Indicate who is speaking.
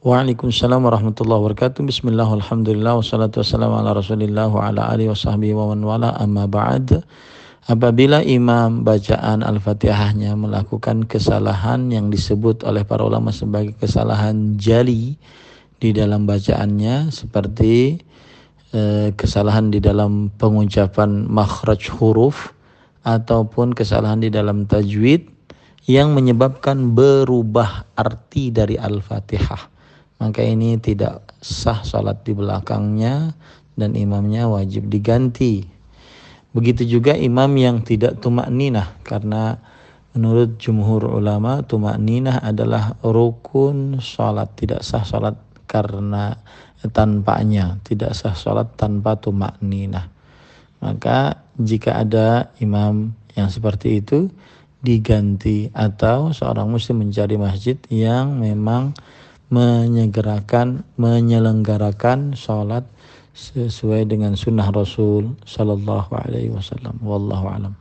Speaker 1: Waalaikumsalam warahmatullahi wabarakatuh. Bismillah, alhamdulillah, wassalatu wassalamu ala rasulillah wa ala alihi wa sahbihi wa man wala amma ba'd. Apabila imam bacaan Al-Fatihahnya melakukan kesalahan yang disebut oleh para ulama sebagai kesalahan jali di dalam bacaannya seperti eh, kesalahan di dalam pengucapan makhraj huruf ataupun kesalahan di dalam tajwid yang menyebabkan berubah arti dari Al-Fatihah maka ini tidak sah salat di belakangnya dan imamnya wajib diganti. Begitu juga imam yang tidak tumak ninah karena menurut jumhur ulama tumak ninah adalah rukun salat tidak sah salat karena tanpanya tidak sah salat tanpa tumak ninah. Maka jika ada imam yang seperti itu diganti atau seorang muslim mencari masjid yang memang menyegerakan menyelenggarakan sholat sesuai dengan sunnah Rasul Sallallahu Alaihi Wasallam. Wallahu alam.